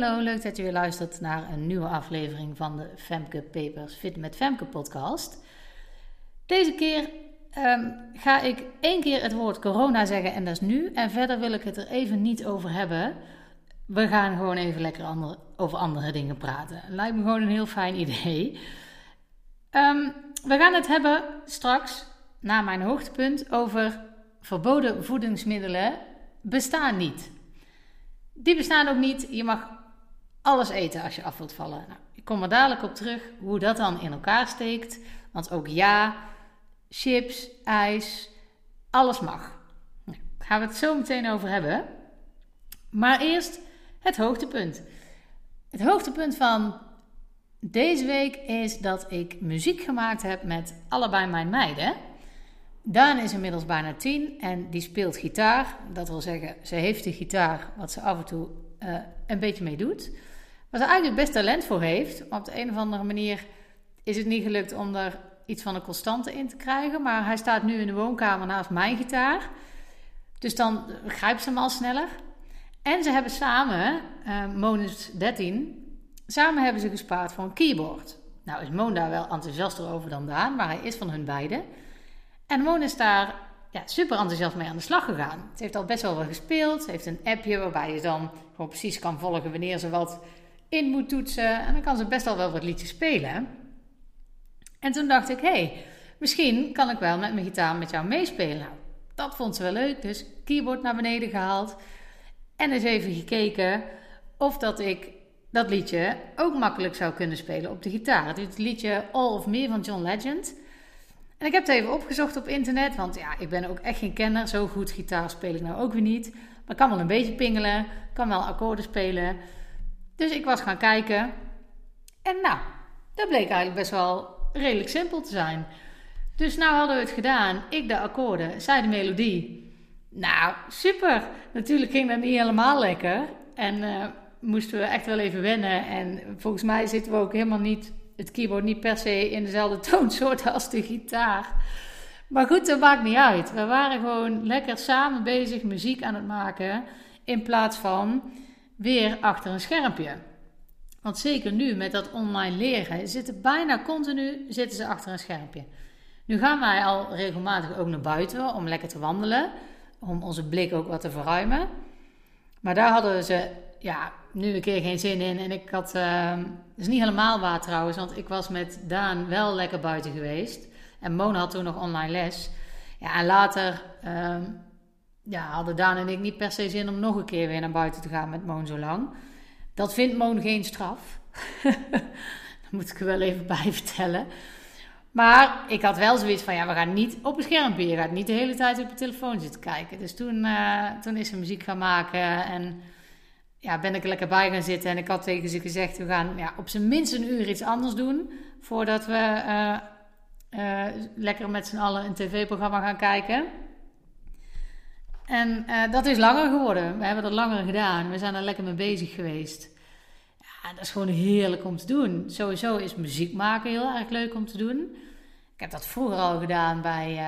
Hallo, leuk dat je weer luistert naar een nieuwe aflevering van de Femke Papers Fit met Femke podcast. Deze keer ehm, ga ik één keer het woord corona zeggen en dat is nu. En verder wil ik het er even niet over hebben. We gaan gewoon even lekker over andere dingen praten. Lijkt me gewoon een heel fijn idee. Ehm, we gaan het hebben straks, na mijn hoogtepunt, over verboden voedingsmiddelen bestaan niet. Die bestaan ook niet. Je mag alles eten als je af wilt vallen. Nou, ik kom er dadelijk op terug hoe dat dan in elkaar steekt. Want ook ja, chips, ijs, alles mag. Nou, daar gaan we het zo meteen over hebben. Maar eerst het hoogtepunt. Het hoogtepunt van deze week is dat ik muziek gemaakt heb met allebei mijn meiden. Daan is inmiddels bijna tien en die speelt gitaar. Dat wil zeggen, ze heeft de gitaar wat ze af en toe uh, een beetje mee doet. Waar ze eigenlijk best talent voor heeft. Op de een of andere manier is het niet gelukt om er iets van een constante in te krijgen. Maar hij staat nu in de woonkamer naast mijn gitaar. Dus dan grijpt ze hem al sneller. En ze hebben samen, uh, Moon is 13, samen hebben ze gespaard voor een keyboard. Nou is Moon daar wel enthousiaster over dan Daan, maar hij is van hun beiden. En Moon is daar ja, super enthousiast mee aan de slag gegaan. Ze heeft al best wel wat gespeeld. Ze heeft een appje waarbij je dan gewoon precies kan volgen wanneer ze wat in moet toetsen. En dan kan ze best al wel wat liedjes spelen. En toen dacht ik, hé, hey, misschien kan ik wel met mijn gitaar met jou meespelen. Dat vond ze wel leuk, dus keyboard naar beneden gehaald. En eens even gekeken of dat ik dat liedje ook makkelijk zou kunnen spelen op de gitaar. Het het liedje All of Me van John Legend. En ik heb het even opgezocht op internet, want ja, ik ben ook echt geen kenner. Zo goed gitaar speel ik nou ook weer niet. Maar ik kan wel een beetje pingelen, kan wel akkoorden spelen. Dus ik was gaan kijken. En nou, dat bleek eigenlijk best wel redelijk simpel te zijn. Dus nou hadden we het gedaan. Ik de akkoorden, zij de melodie. Nou, super. Natuurlijk ging dat niet helemaal lekker. En uh, moesten we echt wel even wennen. En volgens mij zitten we ook helemaal niet het keyboard niet per se in dezelfde toonsoort als de gitaar. Maar goed, dat maakt niet uit. We waren gewoon lekker samen bezig muziek aan het maken. In plaats van weer achter een schermpje. Want zeker nu met dat online leren zitten bijna continu zitten ze achter een schermpje. Nu gaan wij al regelmatig ook naar buiten om lekker te wandelen. Om onze blik ook wat te verruimen. Maar daar hadden ze ja, nu een keer geen zin in. En ik had, uh, is niet helemaal waar trouwens, want ik was met Daan wel lekker buiten geweest. En Mona had toen nog online les. Ja, en later uh, ja, hadden Daan en ik niet per se zin om nog een keer weer naar buiten te gaan met Moon zo lang. Dat vindt Moon geen straf. Daar moet ik er wel even bij vertellen. Maar ik had wel zoiets van, ja, we gaan niet op een schermpje. Je gaat niet de hele tijd op je telefoon zitten kijken. Dus toen, uh, toen is ze muziek gaan maken en ja, ben ik er lekker bij gaan zitten. En ik had tegen ze gezegd, we gaan ja, op zijn minst een uur iets anders doen. Voordat we uh, uh, lekker met z'n allen een tv-programma gaan kijken. En uh, dat is langer geworden. We hebben dat langer gedaan. We zijn er lekker mee bezig geweest. Ja, dat is gewoon heerlijk om te doen. Sowieso is muziek maken heel erg leuk om te doen. Ik heb dat vroeger al gedaan bij,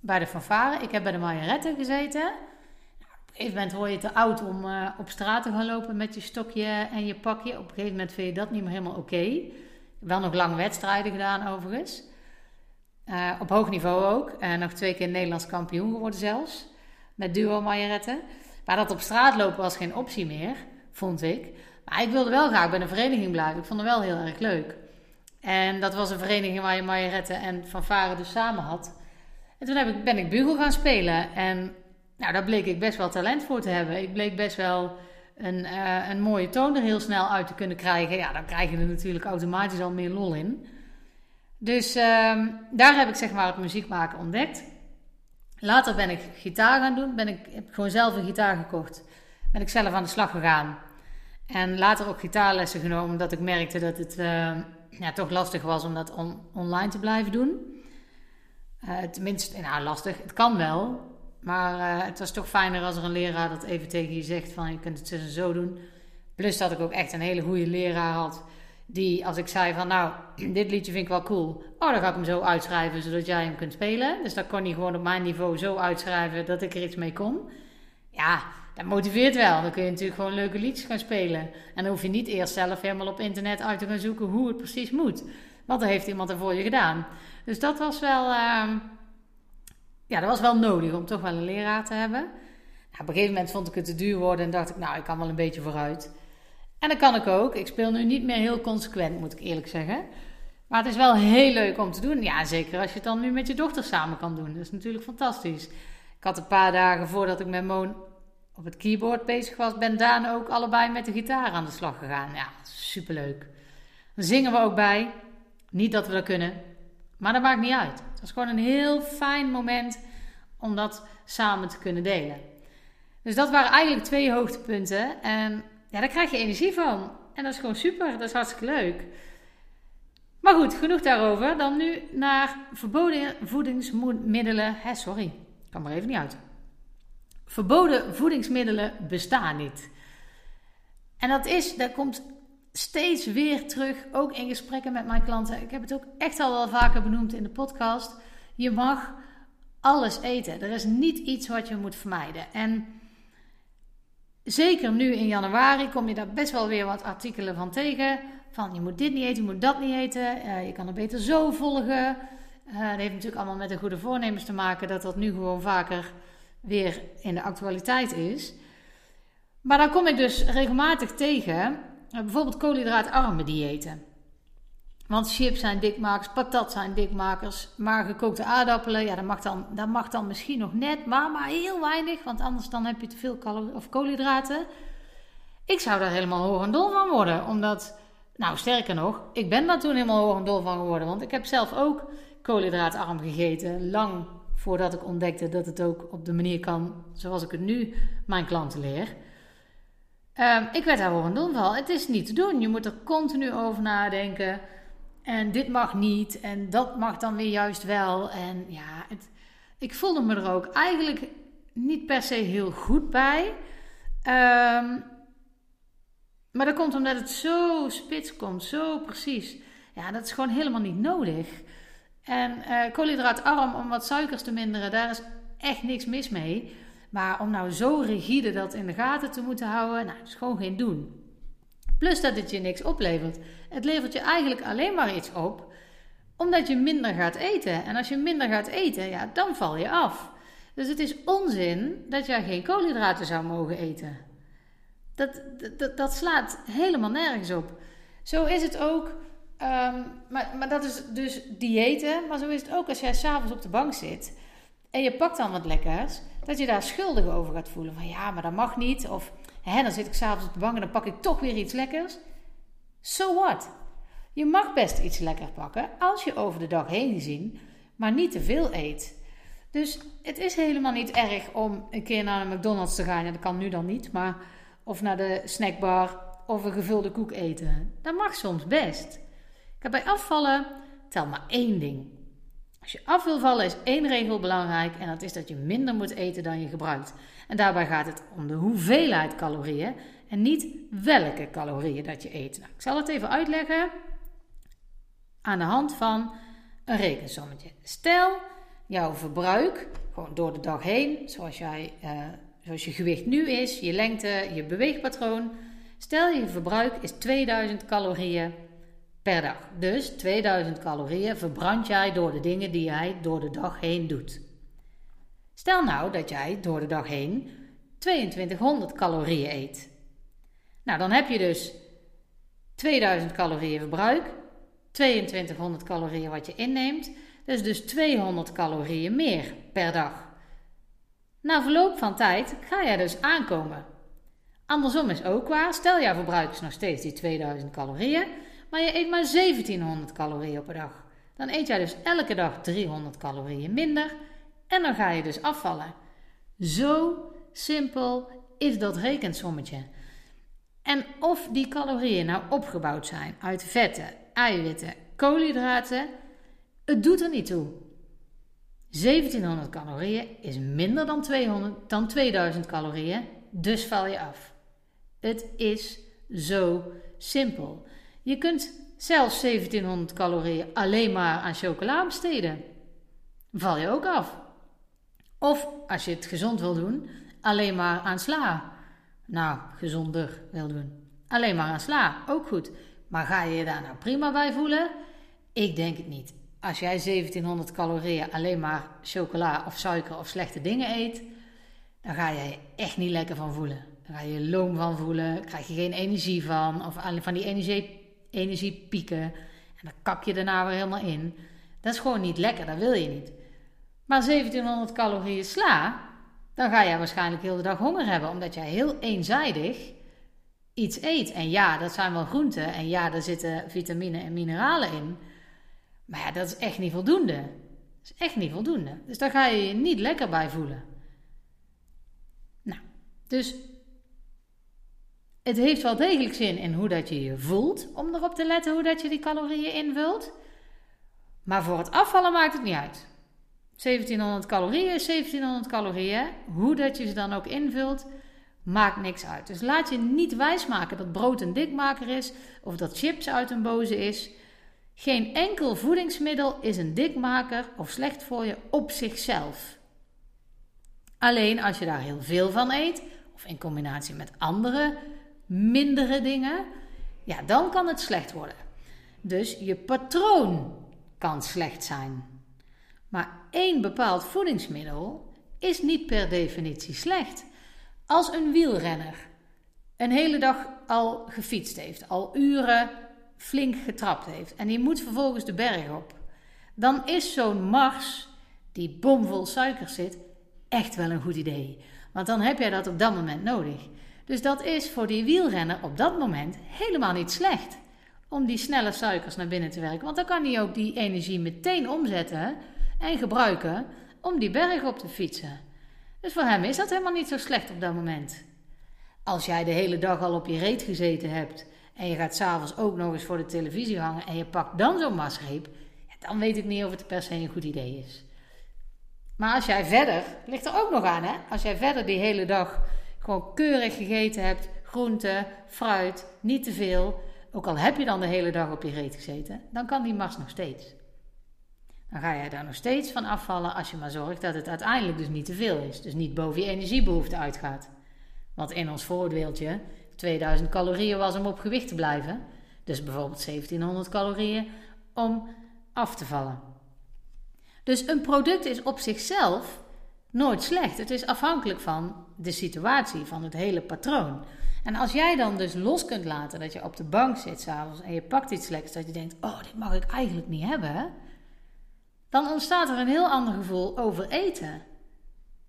bij de fanfare. Ik heb bij de Marioretten gezeten een gegeven moment word je te oud om uh, op straat te gaan lopen met je stokje en je pakje. Op een gegeven moment vind je dat niet meer helemaal oké. Wel nog lang wedstrijden gedaan overigens. Op hoog niveau ook. Nog twee keer Nederlands kampioen geworden zelfs. Met duo majoretten. Maar dat op straat lopen was geen optie meer, vond ik. Maar ik wilde wel graag bij een vereniging blijven. Ik vond het wel heel erg leuk. En dat was een vereniging waar je majoretten en fanfare dus samen had. En toen heb ik, ben ik bugel gaan spelen. En nou, daar bleek ik best wel talent voor te hebben. Ik bleek best wel een, uh, een mooie toon er heel snel uit te kunnen krijgen. Ja, dan krijg je er natuurlijk automatisch al meer lol in. Dus uh, daar heb ik zeg maar het muziek maken ontdekt. Later ben ik gitaar gaan doen. Ben ik, heb gewoon zelf een gitaar gekocht. Ben ik zelf aan de slag gegaan. En later ook gitaarlessen genomen, omdat ik merkte dat het uh, ja, toch lastig was om dat on online te blijven doen. Uh, tenminste, nou lastig, het kan wel. Maar uh, het was toch fijner als er een leraar dat even tegen je zegt van je kunt het zo en zo doen. Plus dat ik ook echt een hele goede leraar had. Die als ik zei van nou, dit liedje vind ik wel cool. Oh, dan ga ik hem zo uitschrijven zodat jij hem kunt spelen. Dus dat kon hij gewoon op mijn niveau zo uitschrijven dat ik er iets mee kon. Ja, dat motiveert wel. Dan kun je natuurlijk gewoon leuke liedjes gaan spelen. En dan hoef je niet eerst zelf helemaal op internet uit te gaan zoeken hoe het precies moet. Want dan heeft iemand er voor je gedaan. Dus dat was wel, ehm, ja, dat was wel nodig om toch wel een leraar te hebben. Nou, op een gegeven moment vond ik het te duur worden en dacht ik, nou, ik kan wel een beetje vooruit. En dat kan ik ook. Ik speel nu niet meer heel consequent, moet ik eerlijk zeggen. Maar het is wel heel leuk om te doen. Ja, zeker als je het dan nu met je dochter samen kan doen. Dat is natuurlijk fantastisch. Ik had een paar dagen voordat ik met Moon op het keyboard bezig was, ben Daan ook allebei met de gitaar aan de slag gegaan. Ja, superleuk. Dan zingen we ook bij. Niet dat we dat kunnen, maar dat maakt niet uit. Het was gewoon een heel fijn moment om dat samen te kunnen delen. Dus dat waren eigenlijk twee hoogtepunten. En ja, daar krijg je energie van. En dat is gewoon super. Dat is hartstikke leuk. Maar goed, genoeg daarover. Dan nu naar verboden voedingsmiddelen. Hè, sorry, kan maar even niet uit. Verboden voedingsmiddelen bestaan niet. En dat is, dat komt steeds weer terug, ook in gesprekken met mijn klanten. Ik heb het ook echt al wel vaker benoemd in de podcast. Je mag alles eten. Er is niet iets wat je moet vermijden. En zeker nu in januari kom je daar best wel weer wat artikelen van tegen. Van je moet dit niet eten, je moet dat niet eten. Uh, je kan er beter zo volgen. Uh, dat heeft natuurlijk allemaal met de goede voornemens te maken dat dat nu gewoon vaker weer in de actualiteit is. Maar dan kom ik dus regelmatig tegen, eh, bijvoorbeeld koolhydraatarme diëten. Want chips zijn dikmakers, patat zijn dikmakers, maar gekookte aardappelen, ja, dat mag dan, dat mag dan misschien nog net, maar, maar heel weinig, want anders dan heb je te veel of koolhydraten. Ik zou daar helemaal hoog en dol van worden, omdat, nou sterker nog, ik ben daar toen helemaal hoog en dol van geworden, want ik heb zelf ook koolhydraatarm gegeten, lang voordat ik ontdekte dat het ook op de manier kan zoals ik het nu mijn klanten leer. Um, ik werd daar hoor en dol van. Het is niet te doen. Je moet er continu over nadenken. En dit mag niet. En dat mag dan weer juist wel. En ja, het, ik voelde me er ook eigenlijk niet per se heel goed bij. Um, maar dat komt omdat het zo spits komt, zo precies. Ja, dat is gewoon helemaal niet nodig. En uh, koolhydraatarm om wat suikers te minderen, daar is echt niks mis mee. Maar om nou zo rigide dat in de gaten te moeten houden, nou, is gewoon geen doen. Plus dat het je niks oplevert. Het levert je eigenlijk alleen maar iets op, omdat je minder gaat eten. En als je minder gaat eten, ja, dan val je af. Dus het is onzin dat jij geen koolhydraten zou mogen eten. Dat, dat, dat slaat helemaal nergens op. Zo is het ook Ehm, maar, maar dat is dus diëten. Maar zo is het ook als jij s'avonds op de bank zit en je pakt dan wat lekkers, dat je daar schuldig over gaat voelen. Van ja, maar dat mag niet. Of hè, dan zit ik s'avonds op de bank en dan pak ik toch weer iets lekkers. So what? Je mag best iets lekker pakken als je over de dag heen gezien, maar niet te veel eet. Dus het is helemaal niet erg om een keer naar de McDonald's te gaan. Dat kan nu dan niet, maar of naar de snackbar of een gevulde koek eten. Dat mag soms best bij afvallen tel maar één ding. Als je af wil vallen is één regel belangrijk en dat is dat je minder moet eten dan je gebruikt. En daarbij gaat het om de hoeveelheid calorieën en niet welke calorieën dat je eet. Nou, ik zal het even uitleggen aan de hand van een rekensommetje. Stel, jouw verbruik, gewoon door de dag heen, zoals, jij, uh, zoals je gewicht nu is, je lengte, je beweegpatroon. Stel, je verbruik is 2000 calorieën per dag. Dus 2000 calorieën verbrand jij door de dingen die jij door de dag heen doet. Stel nou dat jij door de dag heen 2200 calorieën eet. Nou, dan heb je dus 2000 calorieën verbruik, 2200 calorieën wat je inneemt, dus dus 200 calorieën meer per dag. Na verloop van tijd ga jij dus aankomen. Andersom is ook waar, stel jouw verbruik is nog steeds die 2000 calorieën, maar je eet maar 1700 calorieën per dag. Dan eet jij dus elke dag 300 calorieën minder en dan ga je dus afvallen. Zo simpel is dat rekensommetje. En of die calorieën nou opgebouwd zijn uit vetten, eiwitten, koolhydraten, het doet er niet toe. 1700 calorieën is minder dan, 200, dan 2000 calorieën, dus val je af. Het is zo simpel. Je kunt zelfs 1700 calorieën alleen maar aan chocola besteden. Val je ook af. Of als je het gezond wil doen, alleen maar aan sla, nou, gezonder wil doen. Alleen maar aan sla, ook goed. Maar ga je je daar nou prima bij voelen? Ik denk het niet. Als jij 1700 calorieën alleen maar chocola of suiker of slechte dingen eet, dan ga je je echt niet lekker van voelen. Dan ga je je loom van voelen, krijg je geen energie van, of van die energie, energiepieken. En dan kak je daarna weer helemaal in. Dat is gewoon niet lekker, dat wil je niet. Maar 1700 calorieën sla, dan ga je waarschijnlijk heel de dag honger hebben, omdat jij heel eenzijdig iets eet. En ja, dat zijn wel groenten en ja, daar zitten vitamine en mineralen in. Maar ja, dat is echt niet voldoende. Dat is echt niet voldoende. Dus daar ga je je niet lekker bij voelen. Nou, dus het heeft wel degelijk zin in hoe dat je je voelt om erop te letten hoe dat je die calorieën invult. Maar voor het afvallen maakt het niet uit. 1700 calorieën is 1700 calorieën. Hoe dat je ze dan ook invult, maakt niks uit. Dus laat je niet wijsmaken dat brood een dikmaker is of dat chips uit een boze is. Geen enkel voedingsmiddel is een dikmaker of slecht voor je op zichzelf. Alleen als je daar heel veel van eet, of in combinatie met andere mindere dingen, ja, dan kan het slecht worden. Dus je patroon kan slecht zijn. Maar één bepaald voedingsmiddel is niet per definitie slecht. Als een wielrenner een hele dag al gefietst heeft, al uren flink getrapt heeft en die moet vervolgens de berg op, dan is zo'n mars die bomvol suiker zit echt wel een goed idee. Want dan heb jij dat op dat moment nodig. Dus dat is voor die wielrenner op dat moment helemaal niet slecht om die snelle suikers naar binnen te werken. Want dan kan hij ook die energie meteen omzetten en gebruiken om die berg op te fietsen. Dus voor hem is dat helemaal niet zo slecht op dat moment. Als jij de hele dag al op je reet gezeten hebt en je gaat s'avonds ook nog eens voor de televisie hangen en je pakt dan zo'n masreep, dan weet ik niet of het per se een goed idee is. Maar als jij verder, ligt er ook nog aan hè, als jij verder die hele dag gewoon keurig gegeten hebt, groente, fruit, niet te veel, ook al heb je dan de hele dag op je reet gezeten, dan kan die mars nog steeds. Dan ga jij daar nog steeds van afvallen als je maar zorgt dat het uiteindelijk dus niet te veel is. Dus niet boven je energiebehoefte uitgaat. Want in ons voorbeeldje, 2000 calorieën was om op gewicht te blijven. Dus bijvoorbeeld 1700 calorieën om af te vallen. Dus een product is op zichzelf nooit slecht. Het is afhankelijk van de situatie, van het hele patroon. En als jij dan dus los kunt laten dat je op de bank zit s'avonds en je pakt iets lekkers dat je denkt: oh, dit mag ik eigenlijk niet hebben dan ontstaat er een heel ander gevoel over eten.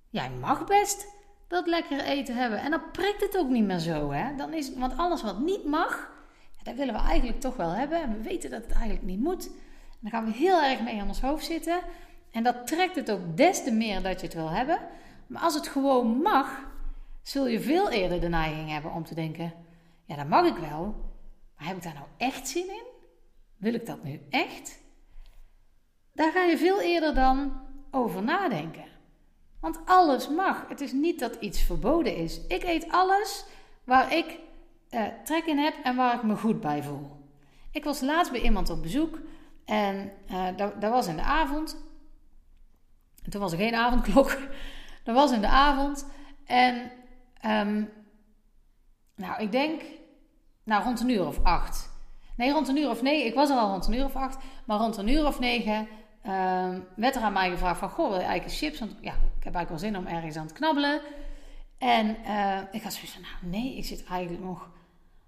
Jij mag best dat lekkere eten hebben. En dan prikt het ook niet meer zo. Hè? Dan is, want alles wat niet mag, dat willen we eigenlijk toch wel hebben. En we weten dat het eigenlijk niet moet. En dan gaan we heel erg mee aan ons hoofd zitten. En dat trekt het ook des te meer dat je het wil hebben. Maar als het gewoon mag, zul je veel eerder de neiging hebben om te denken: ja, dat mag ik wel. Maar heb ik daar nou echt zin in? Wil ik dat nu echt? Daar ga je veel eerder dan over nadenken. Want alles mag. Het is niet dat iets verboden is. Ik eet alles waar ik eh, trek in heb en waar ik me goed bij voel. Ik was laatst bij iemand op bezoek en uh, dat, dat, was in de avond. En toen was er geen avondklok. Dat was in de avond. En um, nou, ik denk nou, rond een uur of acht. Nee, rond een uur of negen. Ik was er al rond een uur of acht. Maar rond een uur of negen uh, werd er aan mij gevraagd van, goh, wil je eigenlijk chips? Want ja, ik heb eigenlijk wel zin om ergens aan te knabbelen. En uh, ik had zoiets van, nou nee, ik zit eigenlijk nog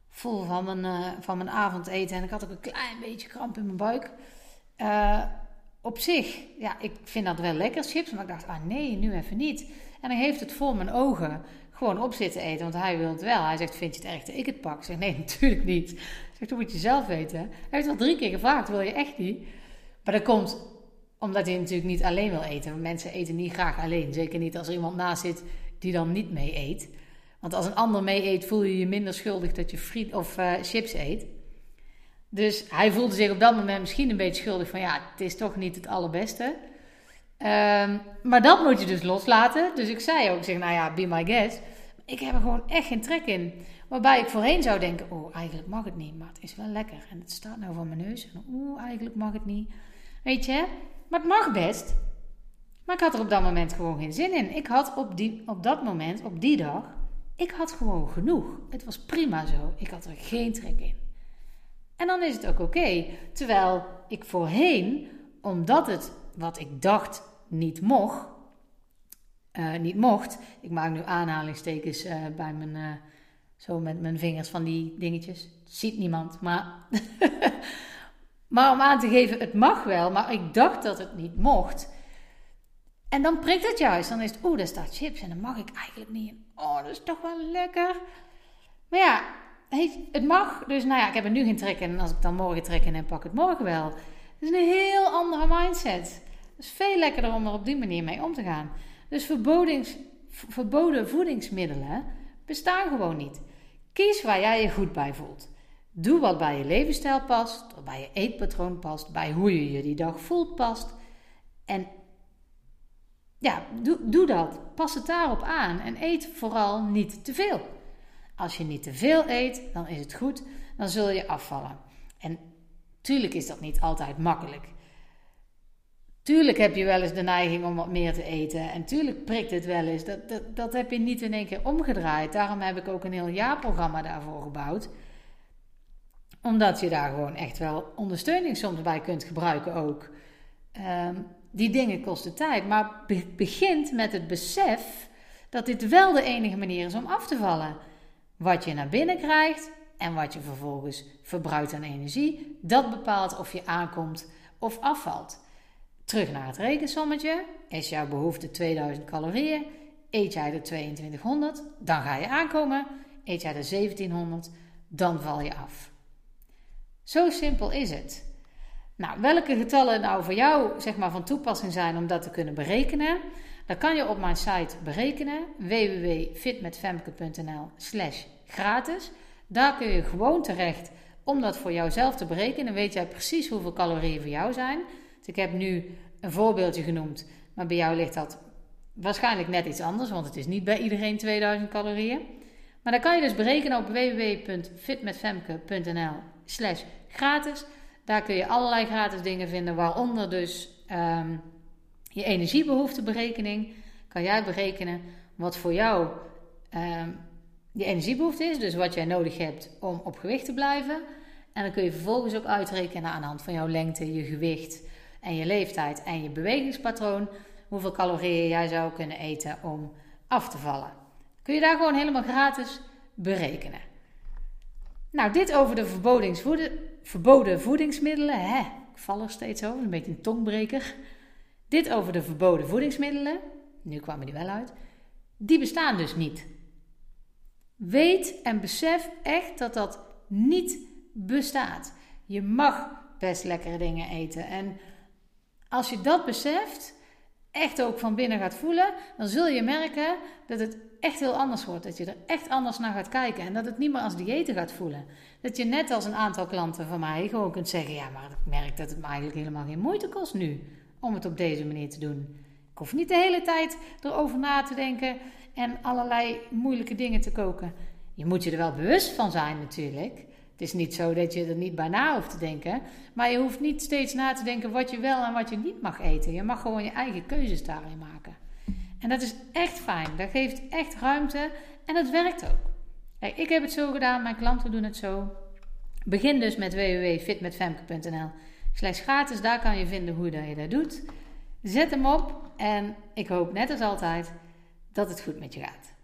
vol van mijn, uh, van mijn avondeten. En ik had ook een klein beetje kramp in mijn buik. Uh, op zich, ja, ik vind dat wel lekker, chips. Maar ik dacht, ah nee, nu even niet. En hij heeft het voor mijn ogen gewoon op zitten eten, want hij wil het wel. Hij zegt, vind je het erg dat ik het pak? Ik zeg, nee, natuurlijk niet. Ik zeg, dat moet je zelf weten. Hij heeft al drie keer gevraagd, wil je echt niet? Maar dat komt omdat hij natuurlijk niet alleen wil eten. Mensen eten niet graag alleen. Zeker niet als er iemand naast zit die dan niet mee eet. Want als een ander mee eet, voel je je minder schuldig dat je friet of uh, chips eet. Dus hij voelde zich op dat moment misschien een beetje schuldig van ja, het is toch niet het allerbeste. Um, maar dat moet je dus loslaten. Dus ik zei ook, ik zeg, nou ja, be my guest. Ik heb er gewoon echt geen trek in. Waarbij ik voorheen zou denken, oh, eigenlijk mag het niet, maar het is wel lekker. En het staat nou voor mijn neus. En oeh, eigenlijk mag het niet. Weet je, maar het mag best. Maar ik had er op dat moment gewoon geen zin in. Ik had op, die, op dat moment, op die dag, ik had gewoon genoeg. Het was prima zo. Ik had er geen trek in. En dan is het ook oké. Terwijl ik voorheen, omdat het wat ik dacht niet mocht, uh, niet mocht. Ik maak nu aanhalingstekens uh, bij mijn, uh, zo met mijn vingers van die dingetjes. ziet niemand, maar, maar om aan te geven, het mag wel, maar ik dacht dat het niet mocht. En dan prikt het juist. Dan is het, oeh, daar staat chips en dan mag ik eigenlijk niet. Oh, dat is toch wel lekker. Maar ja, het mag. Dus nou ja, ik heb er nu geen trek in. En als ik dan morgen trek in, dan pak ik het morgen wel. Het is een heel andere mindset. Het is veel lekkerder om er op die manier mee om te gaan. Dus verboden voedingsmiddelen bestaan gewoon niet. Kies waar jij je goed bij voelt. Doe wat bij je levensstijl past, wat bij je eetpatroon past, bij hoe je je die dag voelt past. En ja, doe, doe dat. Pas het daarop aan en eet vooral niet te veel. Als je niet te veel eet, dan is het goed, dan zul je afvallen. En tuurlijk is dat niet altijd makkelijk. Tuurlijk heb je wel eens de neiging om wat meer te eten. En tuurlijk prikt het wel eens. Dat, dat, dat heb je niet in één keer omgedraaid. Daarom heb ik ook een heel jaarprogramma daarvoor gebouwd. Omdat je daar gewoon echt wel ondersteuning soms bij kunt gebruiken ook. Ehm, die dingen kosten tijd. Maar be begint met het besef dat dit wel de enige manier is om af te vallen. Wat je naar binnen krijgt en wat je vervolgens verbruikt aan energie, dat bepaalt of je aankomt of afvalt. Terug naar het rekensommetje. Is jouw behoefte 2000 calorieën? Eet jij de 2200? Dan ga je aankomen. Eet jij de 1700? Dan val je af. Zo simpel is het. Nou, welke getallen nou voor jou zeg maar, van toepassing zijn om dat te kunnen berekenen, dat kan je op mijn site berekenen: www.fitmetfemke.nl slash gratis. Daar kun je gewoon terecht om dat voor jouzelf te berekenen. weet jij precies hoeveel calorieën voor jou zijn. Dus ik heb nu een voorbeeldje genoemd, maar bij jou ligt dat waarschijnlijk net iets anders, want het is niet bij iedereen 2000 calorieën. Maar dan kan je dus berekenen op www.fitmetfemke.nl slash gratis. Daar kun je allerlei gratis dingen vinden, waaronder dus um, je energiebehoefteberekening. Kan jij berekenen wat voor jou um, je energiebehoefte is, dus wat jij nodig hebt om op gewicht te blijven. En dan kun je vervolgens ook uitrekenen aan de hand van jouw lengte, je gewicht en je leeftijd en je bewegingspatroon hoeveel calorieën jij zou kunnen eten om af te vallen. Kun je daar gewoon helemaal gratis berekenen. Nou, dit over de verboden voedingsmiddelen. Hè, ik val er steeds over, een beetje een tongbreker. Dit over de verboden voedingsmiddelen. Nu kwamen die wel uit. Die bestaan dus niet. Weet en besef echt dat dat niet bestaat. Je mag best lekkere dingen eten. En als je dat beseft, echt ook van binnen gaat voelen, dan zul je merken dat het echt heel anders wordt. Dat je er echt anders naar gaat kijken en dat het niet meer als diëten gaat voelen. Dat je net als een aantal klanten van mij gewoon kunt zeggen: Ja, maar ik merk dat het me eigenlijk helemaal geen moeite kost nu om het op deze manier te doen. Ik hoef niet de hele tijd erover na te denken en allerlei moeilijke dingen te koken. Je moet je er wel bewust van zijn natuurlijk. Het is niet zo dat je er niet bij na hoeft te denken. Maar je hoeft niet steeds na te denken wat je wel en wat je niet mag eten. Je mag gewoon je eigen keuzes daarin maken. En dat is echt fijn. Dat geeft echt ruimte en het werkt ook. Kijk, ik heb het zo gedaan, mijn klanten doen het zo. Begin dus met www.fitmetfemke.nl slash gratis. Daar kan je vinden hoe je dat doet. Zet hem op en ik hoop net als altijd dat het goed met je gaat.